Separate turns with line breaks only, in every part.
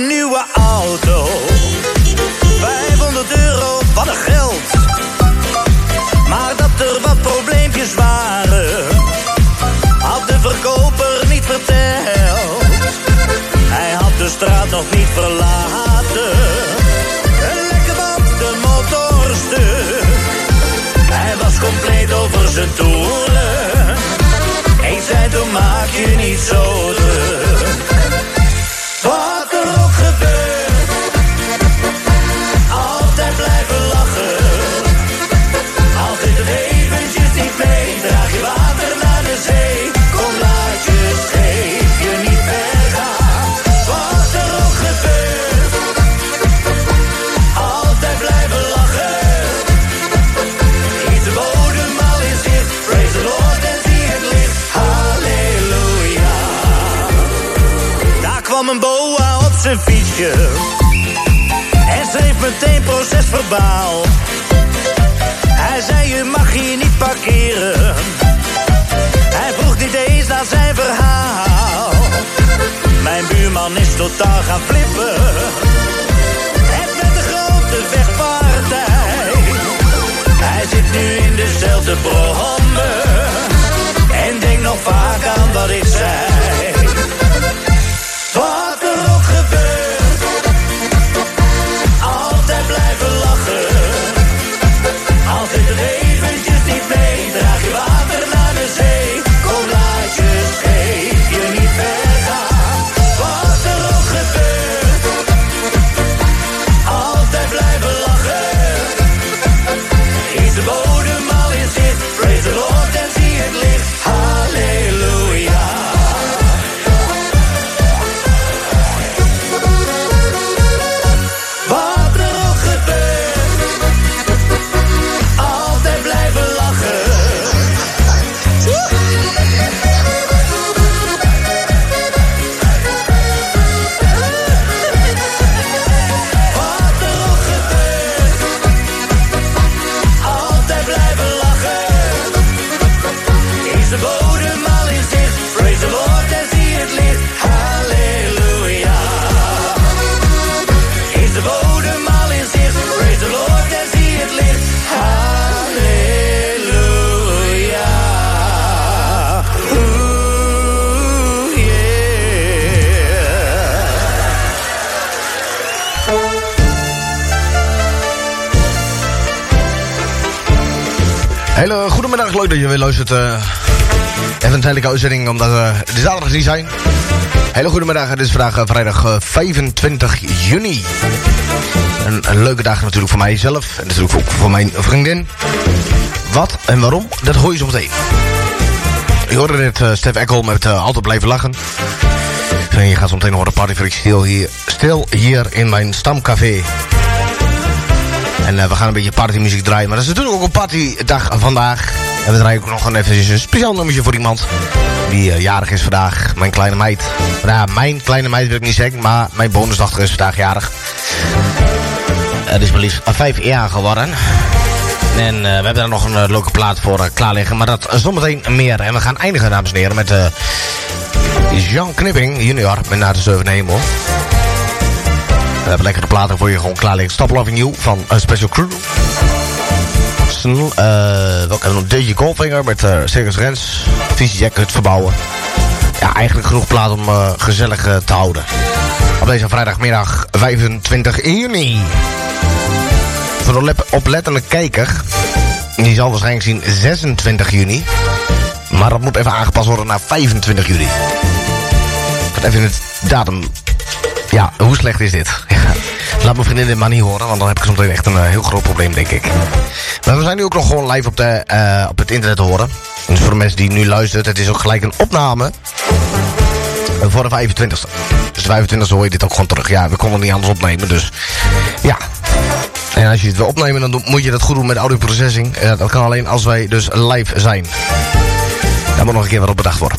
een nieuwe auto. 500 euro, wat een geld. Maar dat er wat probleempjes waren, had de verkoper niet verteld. Hij had de straat nog niet verlaten. Lekker band, de motor stuk. Hij was compleet over zijn toeren. Ik zei, toen maak je niet zo druk. En schreef meteen procesverbaal. Hij zei je mag hier niet parkeren. Hij vroeg niet eens naar zijn verhaal. Mijn buurman is totaal gaan flippen. Het werd een grote vechtpartij. Hij zit nu in dezelfde brommen. En denkt nog vaak aan wat ik zei. Wat Het eventjes niet mee. Draag
dat je weer luistert. eh even een tijdelijke uitzending, omdat eh de zaterdag niet zijn. Hele goedemiddag, het is vandaag eh, vrijdag eh, 25 juni. Een, leuke dag natuurlijk voor mijzelf en natuurlijk ook voor mijn vriendin. Wat en waarom, dat hoor je zo meteen. Je hoorde net Stef Eckel met Altijd Blijven Lachen. En je gaat zo meteen horen Party Freak stil hier, stil hier in mijn stamcafé. En we gaan een beetje partymuziek draaien. Maar dat is natuurlijk ook een partydag vandaag. En we draaien ook nog een, even een speciaal nummertje voor iemand. Die eh, jarig is vandaag. Mijn kleine meid. Nou ja, mijn kleine meid wil ik niet zeggen. Maar mijn bonusdochter is vandaag jarig. Het is maar liefst vijf jaar geworden. En eh, we hebben daar nog een eh, leuke plaat voor eh, klaar liggen. Maar dat zometeen meer. En we gaan eindigen, dames en heren, met eh Jean Knipping junior. Met Naar de Hemel. We hebben lekkere platen voor je gewoon klaar liggen. Stop Loving You van uh, Special Crew. Sn uh, hebben we nog? DJ Goldfinger met uh, Circus Rens. Visie verbouwen. Ja, eigenlijk genoeg plaat om uh, gezellig te houden. Op deze vrijdagmiddag 25 juni. Voor de oplettende kijker. Die zal waarschijnlijk zien 26 juni. Maar dat moet even aangepast worden naar 25 juli. Ik ga even het datum ja, hoe slecht is dit? Laat mijn vriendin dit maar niet horen, want dan heb ik soms echt een eh, heel groot probleem, denk ik. Maar we zijn nu ook nog gewoon live op, de, eh, op het internet te horen. Dus voor de mensen die nu luisteren, het is ook gelijk een opname voor de 25e. Dus de 25e hoor je dit ook gewoon terug. Ja, we konden niet anders opnemen, dus ja. En als je het wil opnemen, dan moet je dat goed doen met audioprocessing. Ja, dat kan alleen als wij dus live zijn. Daar moet nog een keer wat op bedacht worden.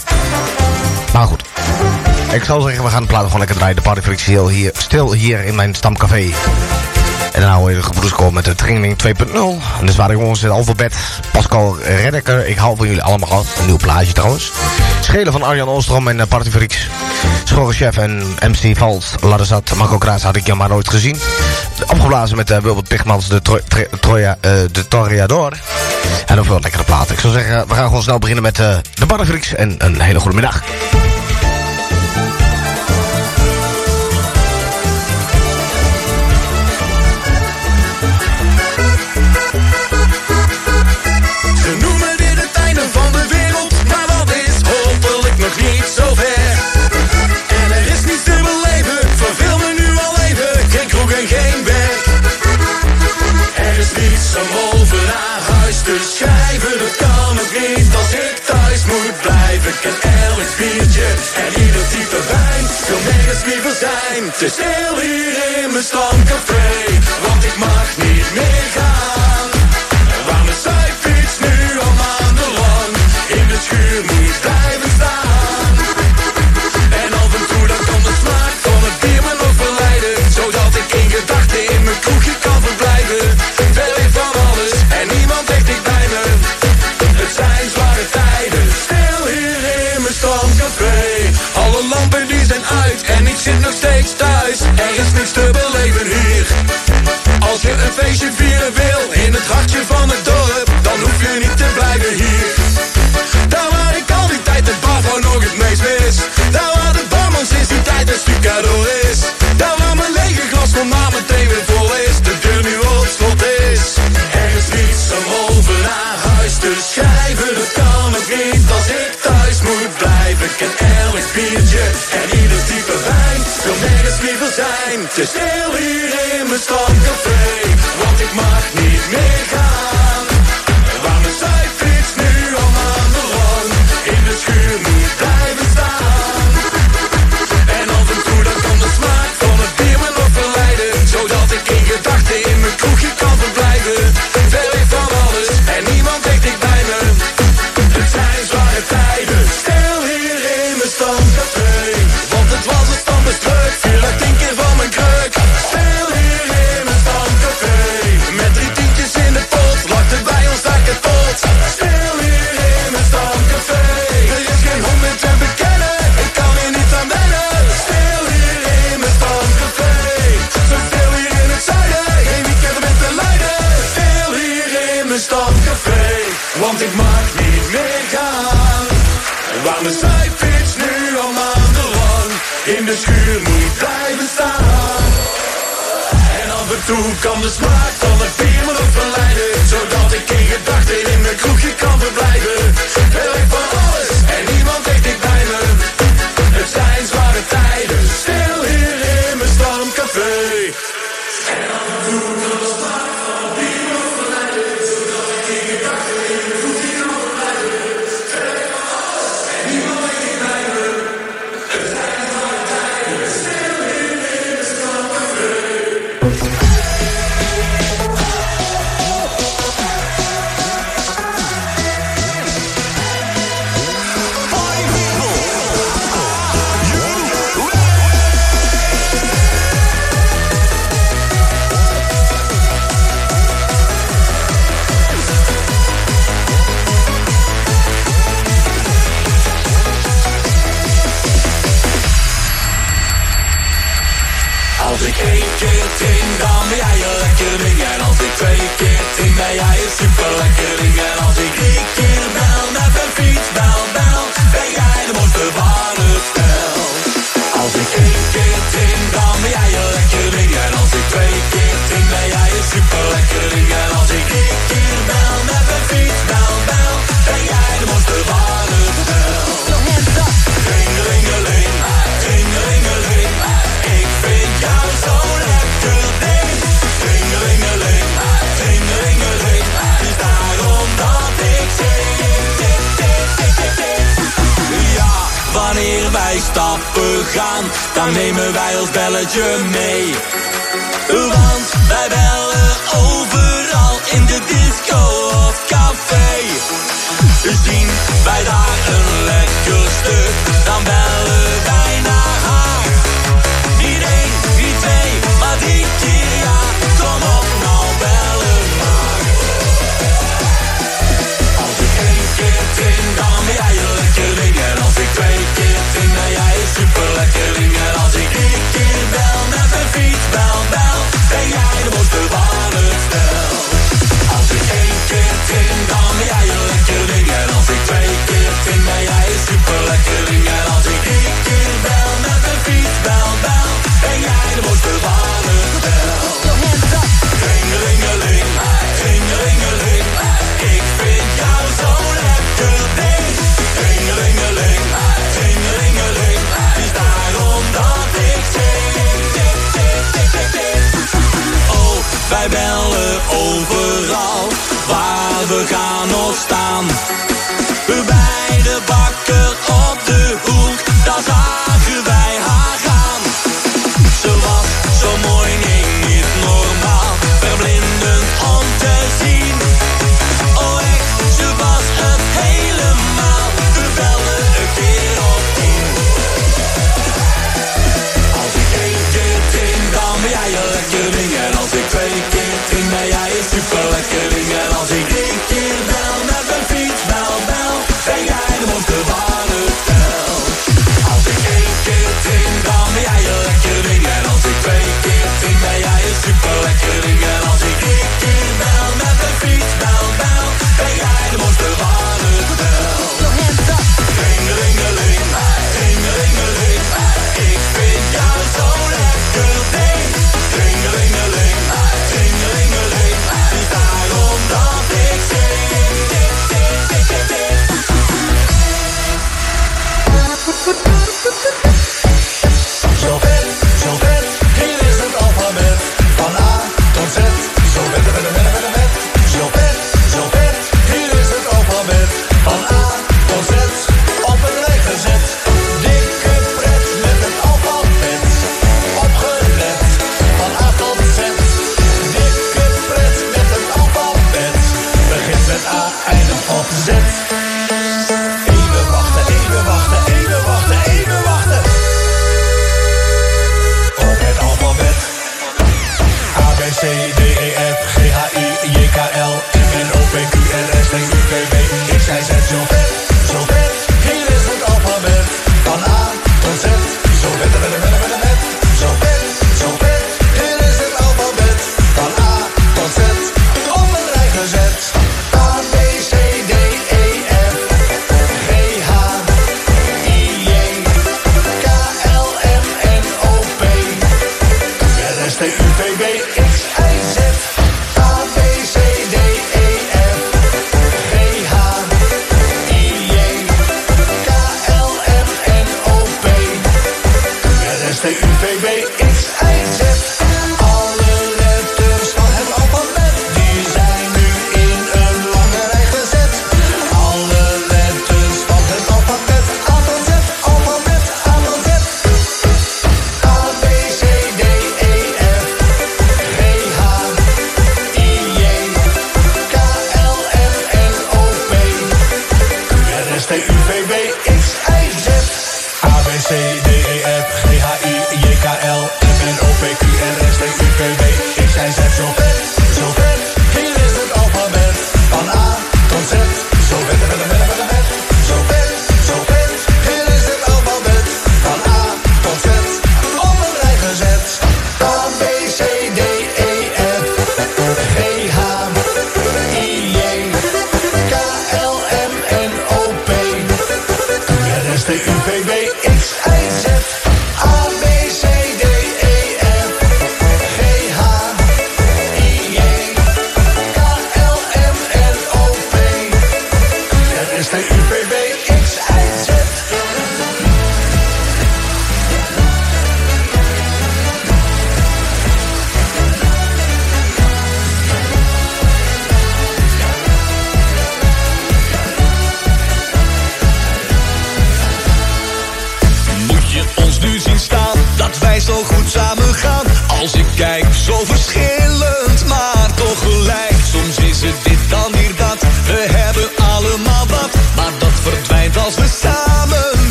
Maar goed. Ik zou zeggen, we gaan de platen gewoon lekker draaien. De partyfreaks heel hier, stil hier in mijn stamcafé. En dan hoor je de gebroeders met de training 2.0. Dus waar ik ons het alfabet. Pascal Redeker, ik hou van jullie allemaal af. Een nieuw plaatje trouwens. Schelen van Arjan Oostrom en eh, Partyfreaks. Schorrelchef en MC Vals, Larazat, Marco Kraas had ik jammer nooit gezien. Opgeblazen met de Wilbert Pigmans, de, tro eh, de Toreador. En nog veel lekkere platen. Ik zou zeggen, we gaan gewoon snel beginnen met uh, de Partyfreaks. En een hele goede middag.
gewoon over naar huis te schrijven. Dat kan ook niet als ik thuis moet blijven. Ik ken elk biertje en ieder type wijn. Wil nergens liever zijn. Te stil hier in mijn stamcafé. Want ik mag niet meer gaan. Waar mijn zijfiets nu al maandenlang in de schuur moet Biertje en ieder type wijn. Wil nergens liever zijn. Het is stil hier in mijn stamcafé. Samen cijfers nu al maandenlang. In de schuur moet blijven staan. En af en toe kan de smaak van het bier me verleiden. Zodat ik in gedachten in mijn kroegje kan verblijven. Overal. Waar we gaan of staan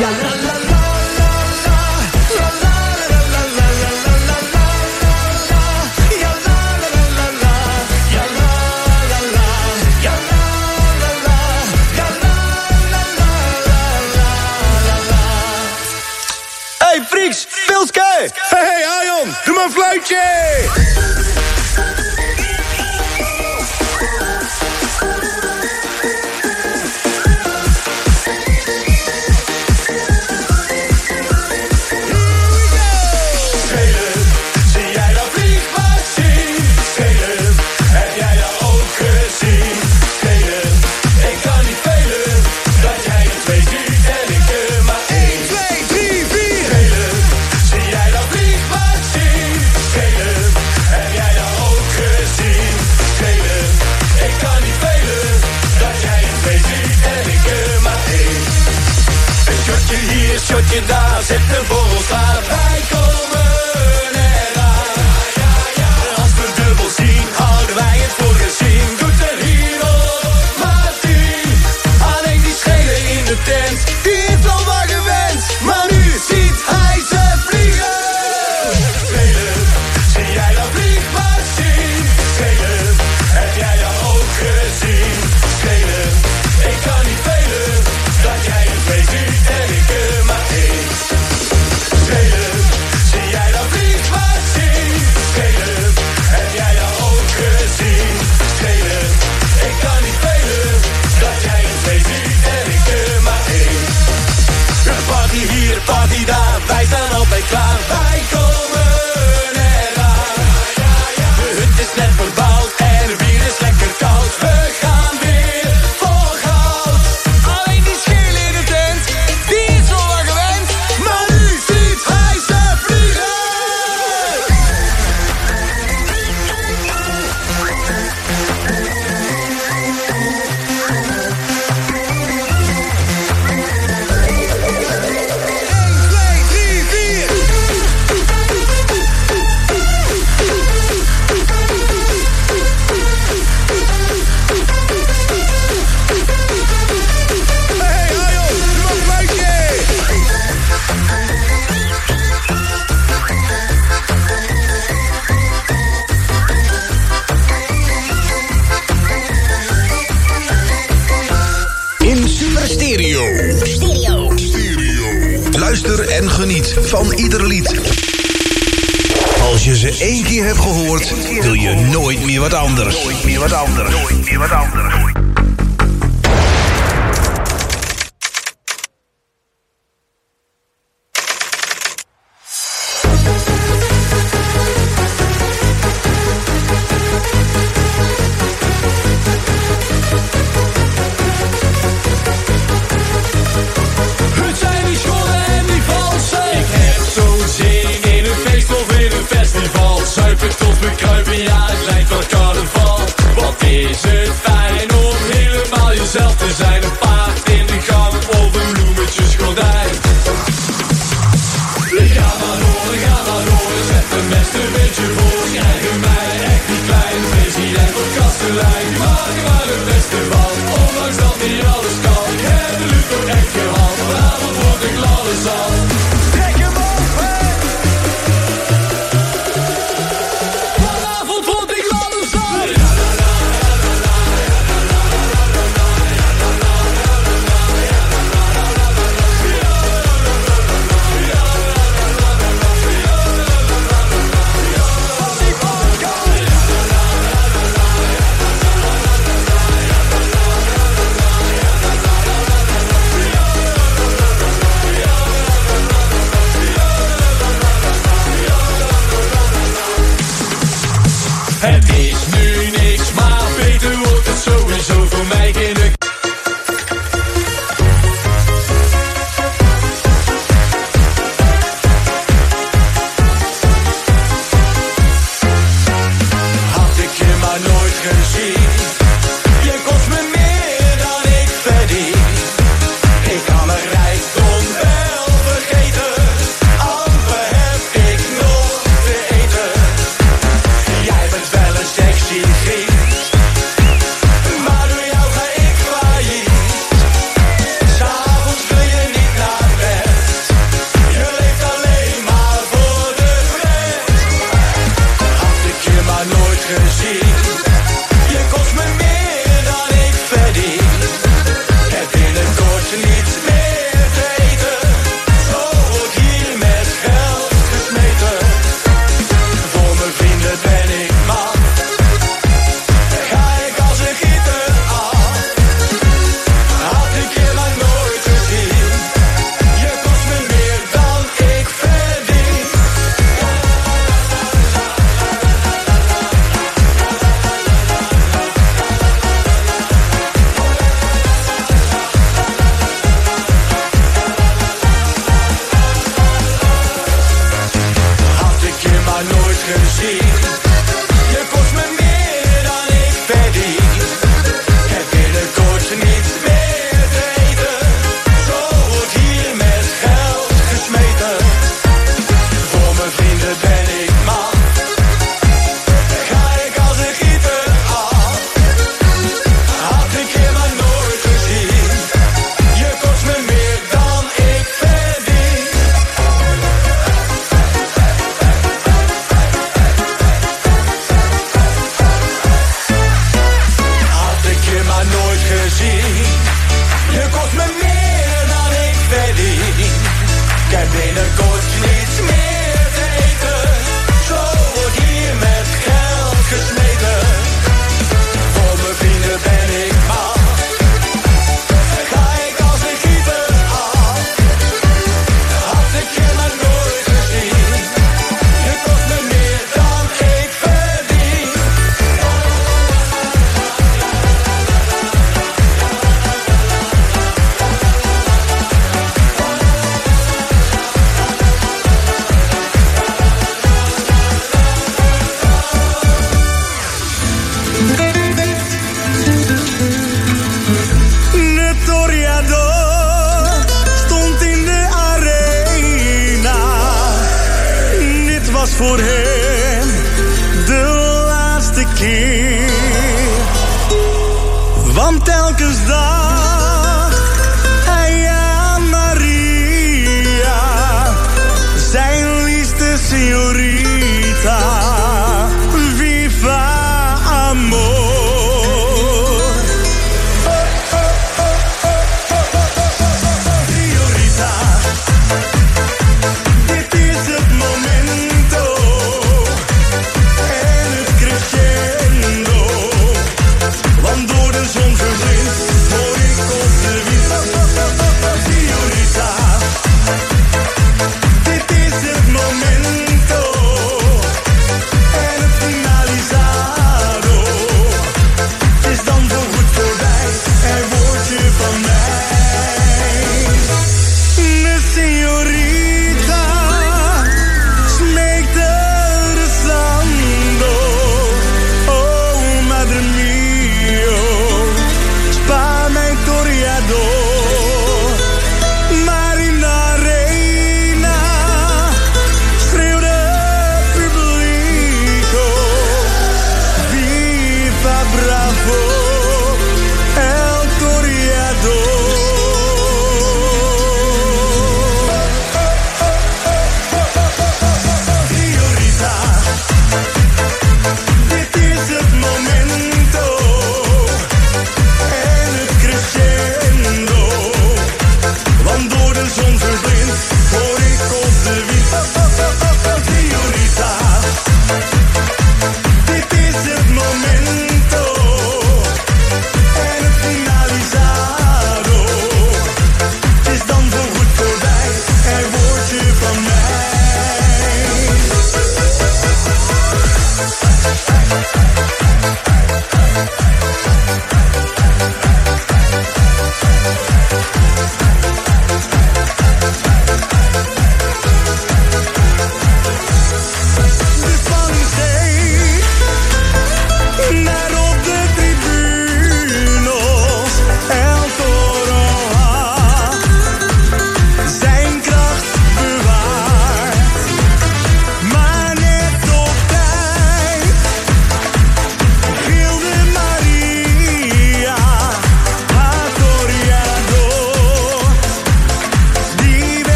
la la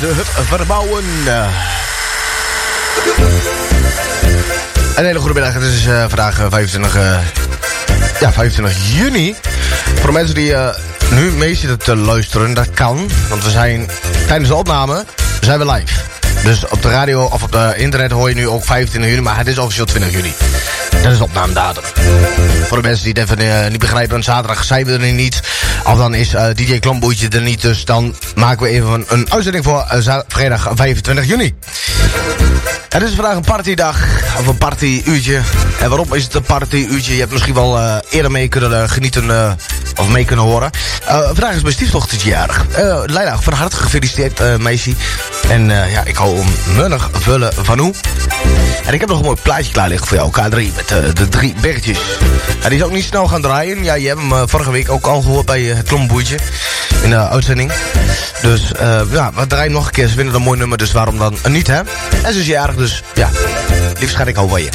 de
hut verbouwen.
Eh. Een hele goede middag, het is eh, vandaag eh, 25, eh, ja, 25 juni. Voor mensen die eh, nu mee zitten te luisteren, dat kan. Want we zijn tijdens de opname zijn we live. Dus op de radio of op de internet hoor je nu ook 25 juni, maar het is officieel 20 juni. Dat is opnamedatum. Voor de mensen die het even eh, niet begrijpen, zaterdag zijn we er niet. Of dan is eh, DJ Klomboetje er niet, dus dan maken we even een, uitzending voor eh, vrijdag 25 juni. Het is vandaag een partydag, of een partyuurtje. En waarom is het een partyuurtje? Je hebt misschien wel eh, eerder mee kunnen genieten, of mee kunnen horen. Vandaag is mijn stiefdochtertje jarig. Uh, Leila, van harte gefeliciteerd, meisje. En ja, ik hou hem munnig vullen van hoe. En ik heb nog een mooi plaatje klaar liggen voor jou, K3, met eh, de drie bergjes. Ja, die is ook niet snel gaan draaien. Ja, je hebt hem eh, vorige week ook al gehoord bij eh, het klomboertje in de uitzending. Dus ja, we draaien nog een keer. Ze vinden een mooi nummer, dus waarom dan niet, hè? En ze is jarig, dus ja, liefst ga ik hou van je.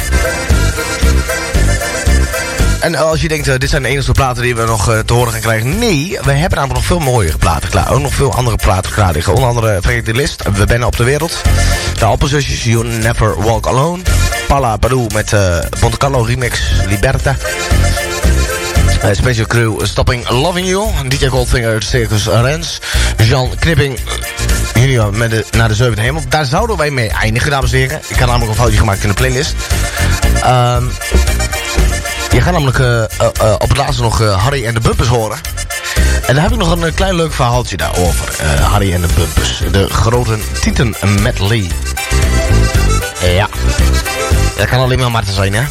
En als je denkt, eh, dit zijn de enige platen die we nog eh, te horen gaan krijgen. Nee, we hebben namelijk nog veel mooiere platen klaar. Ook nog veel andere platen klaar liggen. Onder andere Vergeet de List, We Bennen op de Wereld. De Alpenzusjes, You Never Walk Alone. Pala Padou met eh Monte Remix, Liberta. Eh, Special Crew, Stopping Loving You. DJ Goldfinger, Circus Rens. Jean Knipping, eh, junior met naar de zevende hemel. Daar zouden wij mee eindigen, dames en heren. Ik had namelijk een foutje gemaakt in de playlist. Ehm... Je gaat namelijk eh, eh, eh, op het laatste nog Harry en de Bumpers horen. En daar heb ik nog een klein leuk verhaaltje daarover. Harry en de Bumpers. De grote Titan medley. ja. Dat kan alleen maar Marten zijn, hè?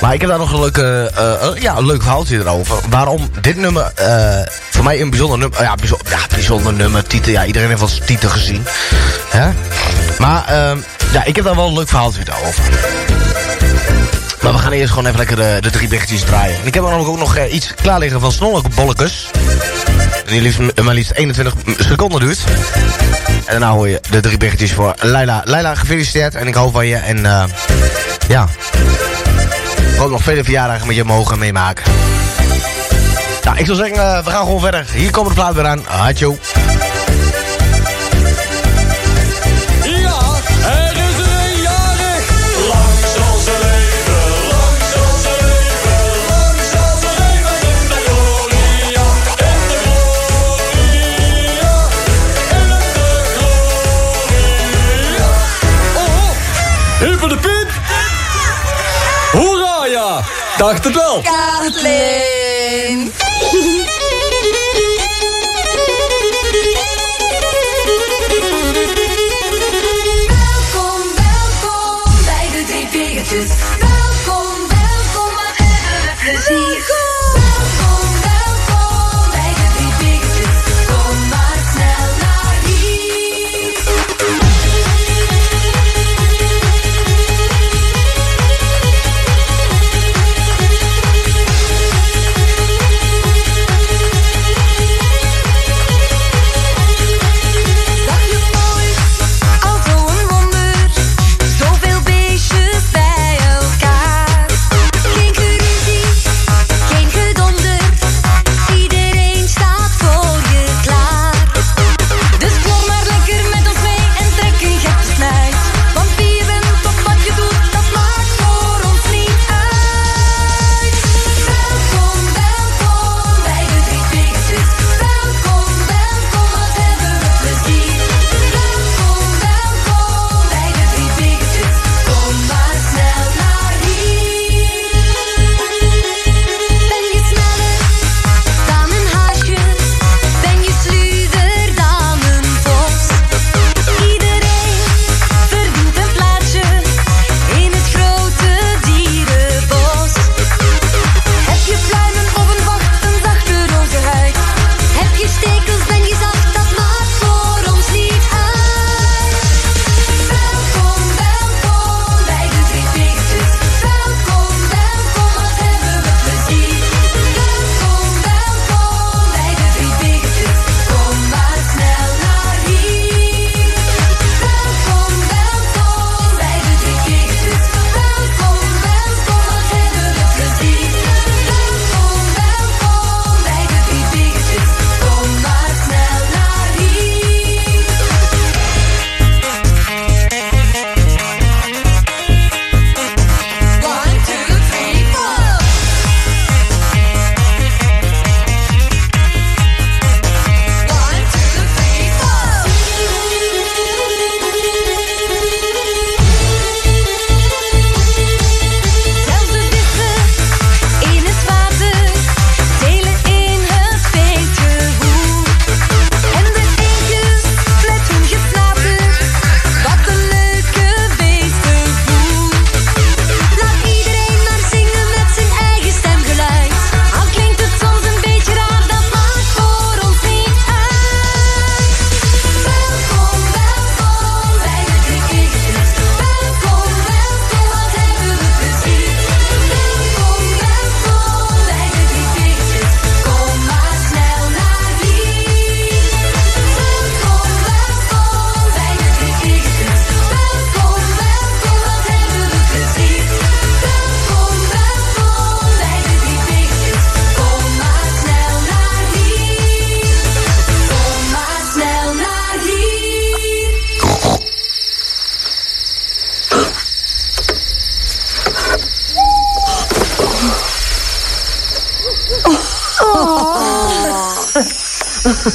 maar ik heb daar nog een, leuke, ja, een leuk verhaaltje erover. Waarom dit nummer voor mij een bijzonder nummer... ja, bijzonder, ja, bijzonder nummer. Tieten, ja, iedereen heeft wel eens gezien. Hè? Maar ehm, ja, ik heb daar wel een leuk verhaaltje over. Maar we gaan eerst gewoon even lekker de, de drie berichtjes draaien. En ik heb namelijk ook nog eh, iets klaar liggen van Snollebollekes. Die liefst, maar liefst 21 seconden duurt. En daarna hoor je de drie berichtjes voor Leila. Leila, gefeliciteerd en ik hou van je. En eh ja, ik hoop nog vele verjaardagen met je mogen meemaken. Nou, ik zou zeggen, eh, we gaan gewoon verder. Hier komen de plaat weer aan. Hatjo.
Ja. Dacht het wel.
Kathleen.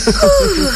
Ooh.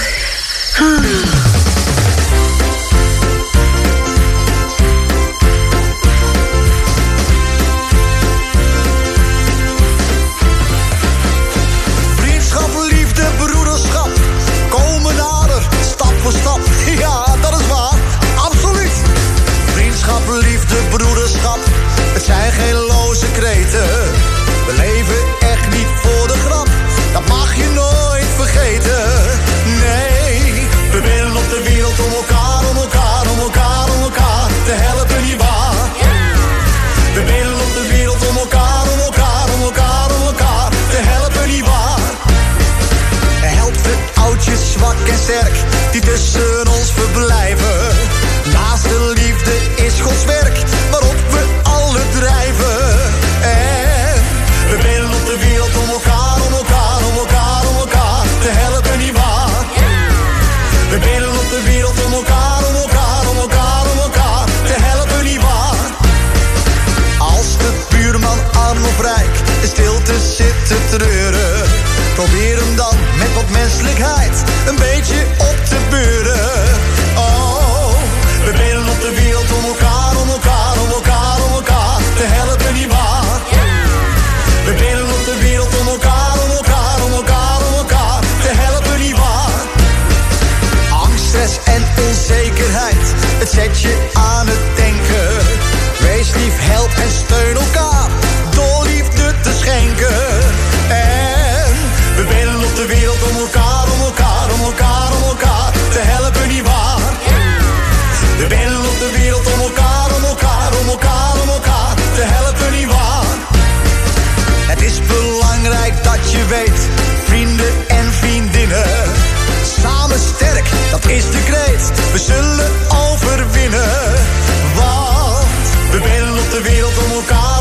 is de kreet. We zullen overwinnen. Want we willen op de wereld om elkaar.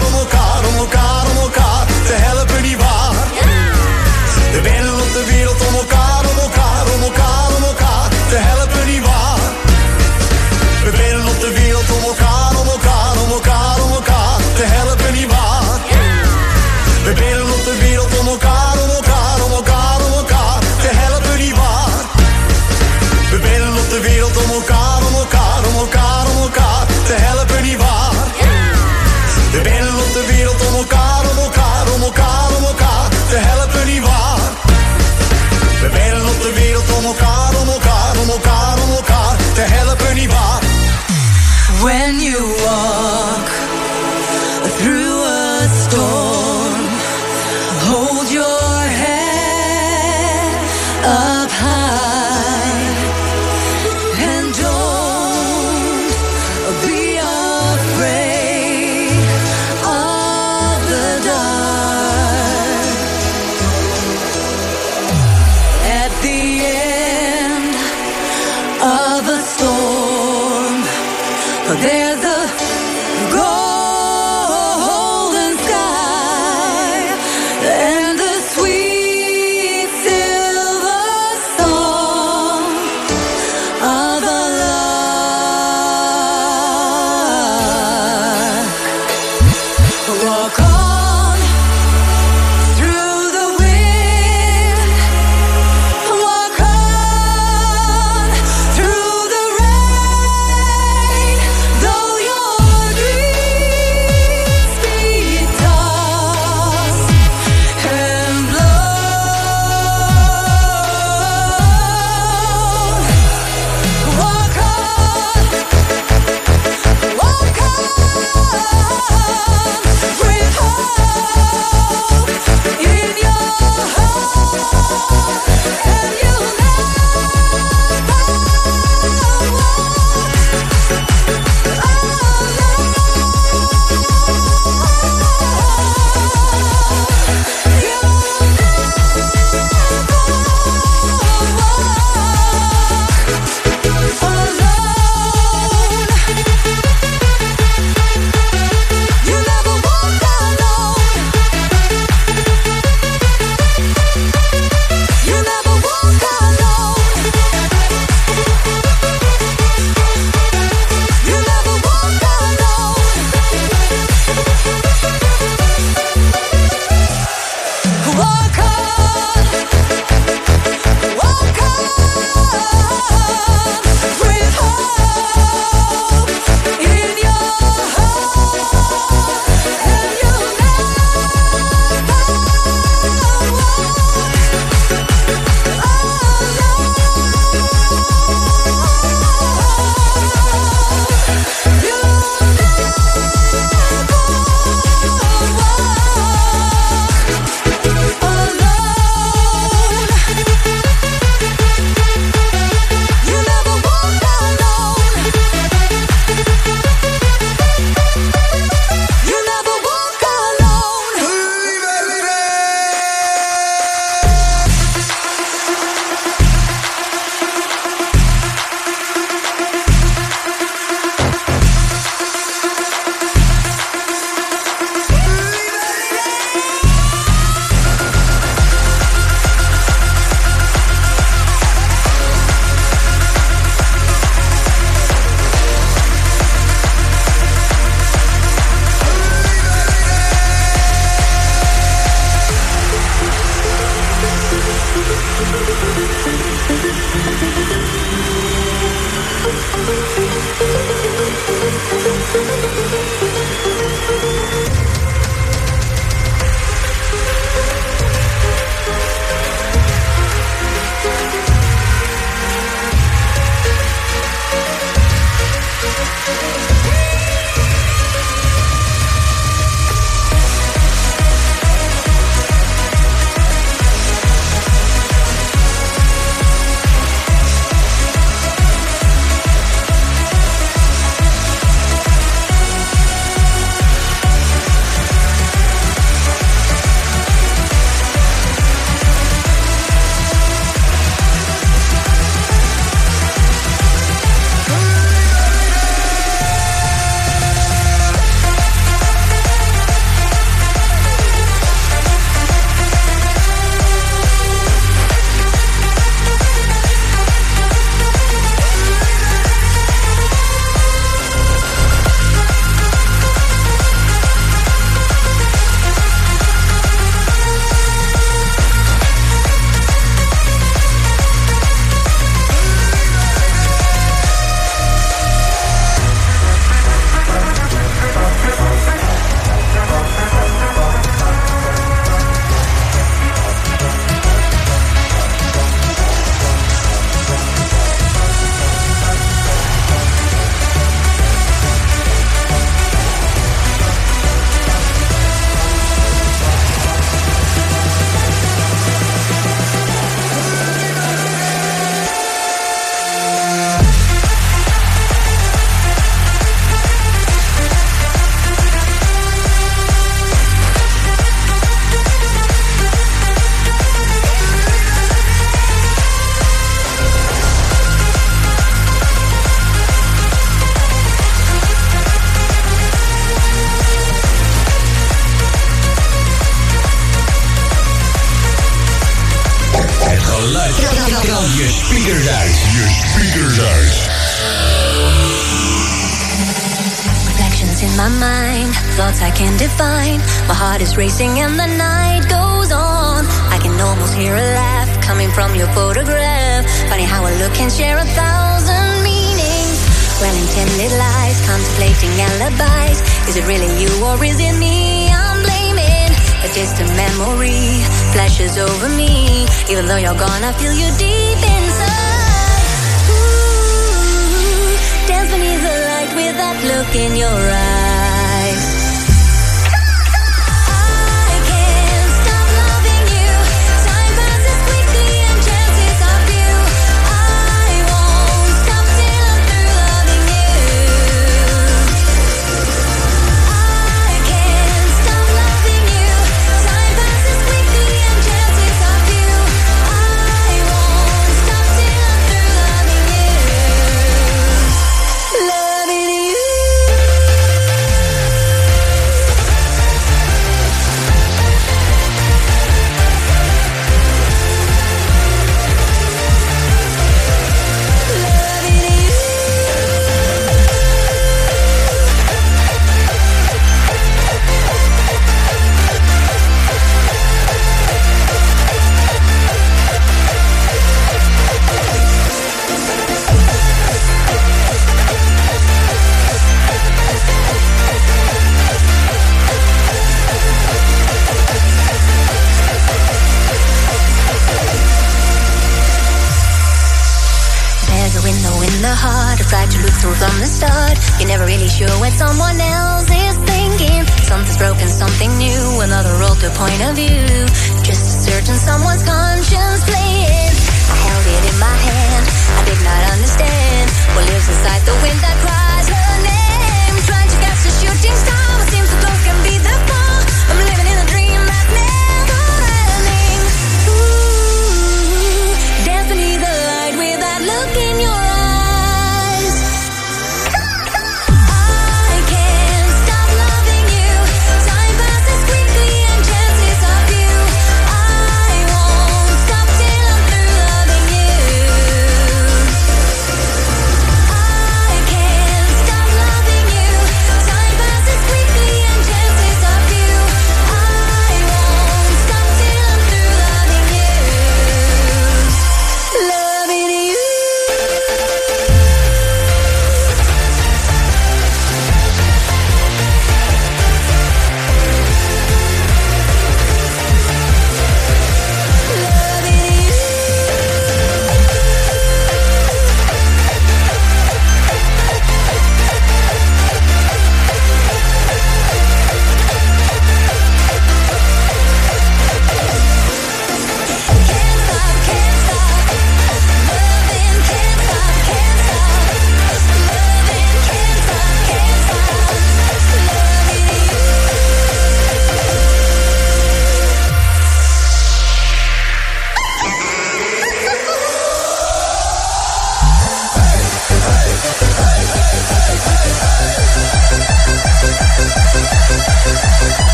Speakers uit. Je speakers uit.
Reflections in my mind, thoughts I can't define. My heart is racing and the night goes on. I can almost hear a laugh coming from your photograph. Funny how a look can share a thousand meanings. Well intended lies, contemplating alibis. Is it really you or is it me? A distant memory flashes over me. Even though you're gone, I feel you deep inside. Ooh, dance beneath the light with that look in your eyes. New, another altered point of view. Just certain someone's conscience playing. I held it in my hand, I did not understand what lives inside the wind that cries her name. Trying to catch the shooting star,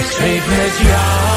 Ik zweef.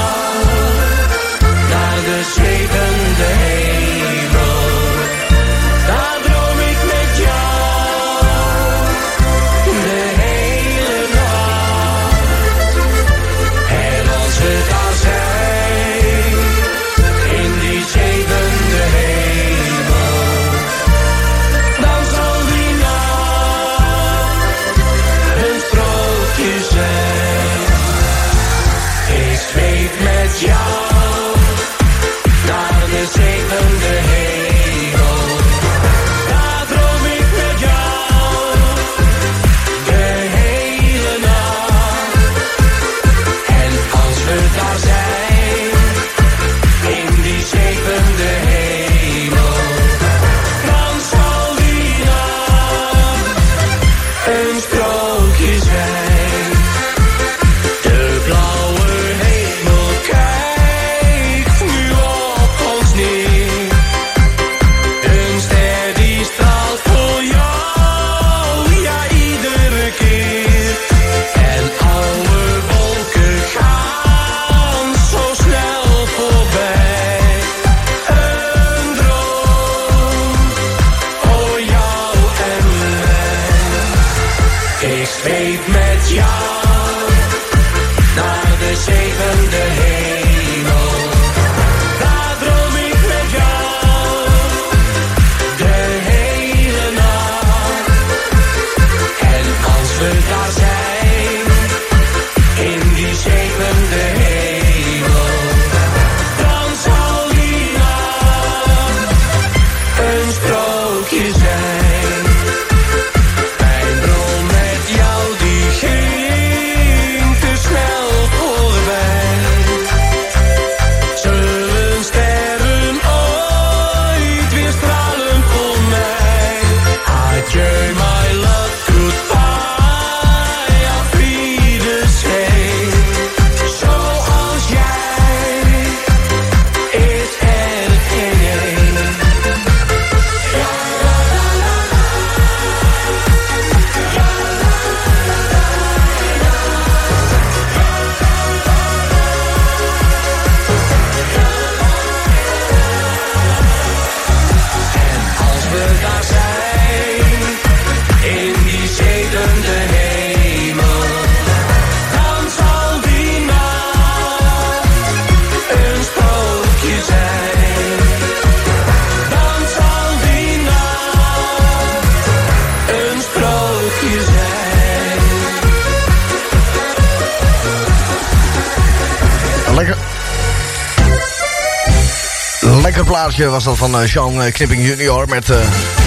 was dat van eh, Sean eh, Knipping Junior met uh,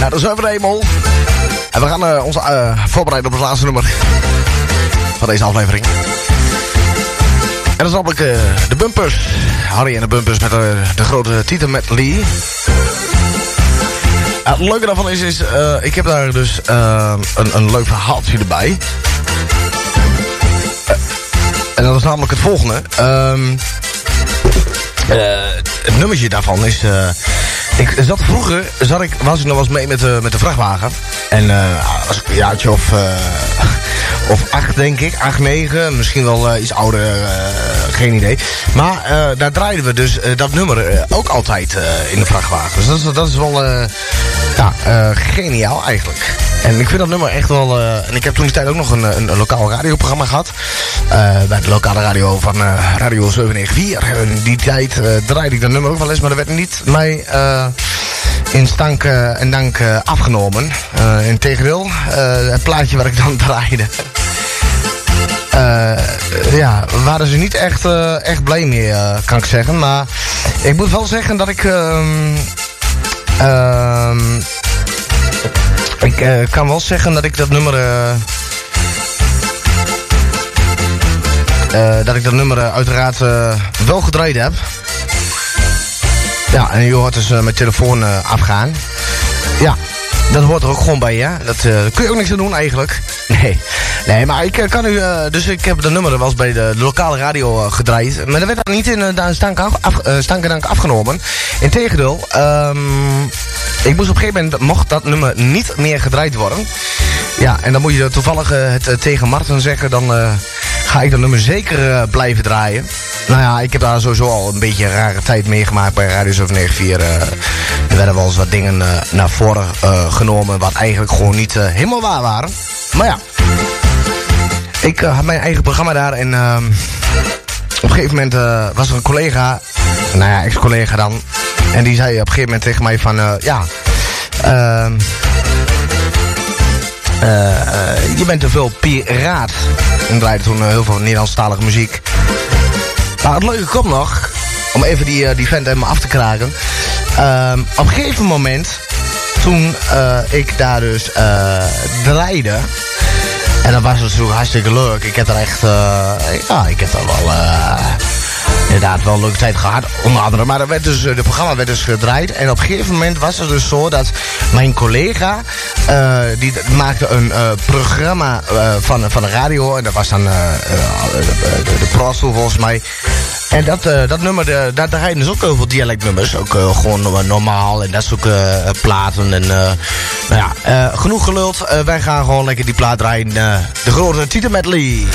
Naar de Zuiverhemel. En we gaan ons voorbereiden op het laatste nummer van deze aflevering. En dan is ik de Bumpers. Harry en de Bumpers met de grote titel met Lee. het leuke daarvan is, is ik heb daar dus een, een leuk verhaaltje erbij. en dat is namelijk het volgende. Ehm, het nummertje daarvan is... Eh, ik zat vroeger, zat ik, was ik nog wel eens mee met, eh, met de vrachtwagen. En eh, als ik een jaartje of, of acht, denk ik. Acht, negen. Misschien wel iets ouder. geen idee. Maar daar draaiden we dus dat nummer ook altijd in de vrachtwagen. Dus dat dat is wel ja, eh, geniaal eigenlijk. En ik vind dat nummer echt wel... eh, en ik heb toen die tijd ook nog een, een, lokaal radioprogramma gehad. eh, bij de lokale radio van Radio 794. En die tijd draaide ik dat nummer ook wel eens, maar dat werd niet mij... in stank en dank afgenomen. Integendeel, het plaatje waar ik dan draaide. Uh, ja, waren ze niet echt, echt blij mee, kan ik zeggen. Maar ik moet wel zeggen dat ik... Um, ik uh, kan wel zeggen dat ik dat nummer... Uh, dat ik dat nummer uiteraard wel gedraaid heb. Ja, en je hoort dus mijn telefoon afgaan. Ja, dat hoort er ook gewoon bij, ja. Dat uh, kun je ook niks aan doen eigenlijk. Nee, nee maar ik kan u... dus ik heb de nummer wel eens bij de, de lokale radio gedraaid. Maar dat werd dan niet in de stank, af, stank afgenomen. Integendeel, um, ik moest op een gegeven moment... mocht dat nummer niet meer gedraaid worden. Ja, en dan moet je toevallig het tegen Martin zeggen. Dan ga ik dat nummer zeker blijven draaien. Nou ja, ik heb daar sowieso al een beetje een rare tijd meegemaakt bij Radio 794. Uh, er werden wel eens wat dingen uh, naar voren genomen wat eigenlijk gewoon niet helemaal waar waren. Maar ja, ik had mijn eigen programma daar en ehm, op een gegeven moment was er een collega, nou ja, ex-collega dan. En die zei op een gegeven moment tegen mij van, ja, ehm, je bent te veel piraat. En draaide toen heel veel Nederlandstalige muziek. Maar het leuke komt nog, om even die, die vent helemaal af te kraken. Uh, op een gegeven moment, toen ik daar dus draaide... En dat was natuurlijk hartstikke leuk. Ik heb er echt, ja, ik heb er wel inderdaad wel een leuke tijd gehad, onder andere. Maar er werd dus, de programma werd dus gedraaid. En op een gegeven moment was het dus zo dat mijn collega... Uh, die maakte een uh, programma van, van de radio. En dat was dan de, de volgens mij. En dat, dat nummer, de, daar draaien dus ook heel veel dialectnummers. Ook gewoon normaal en dat soort platen. En nou ja, genoeg geluld. wij gaan gewoon lekker die plaat draaien. de grote Tita Medley.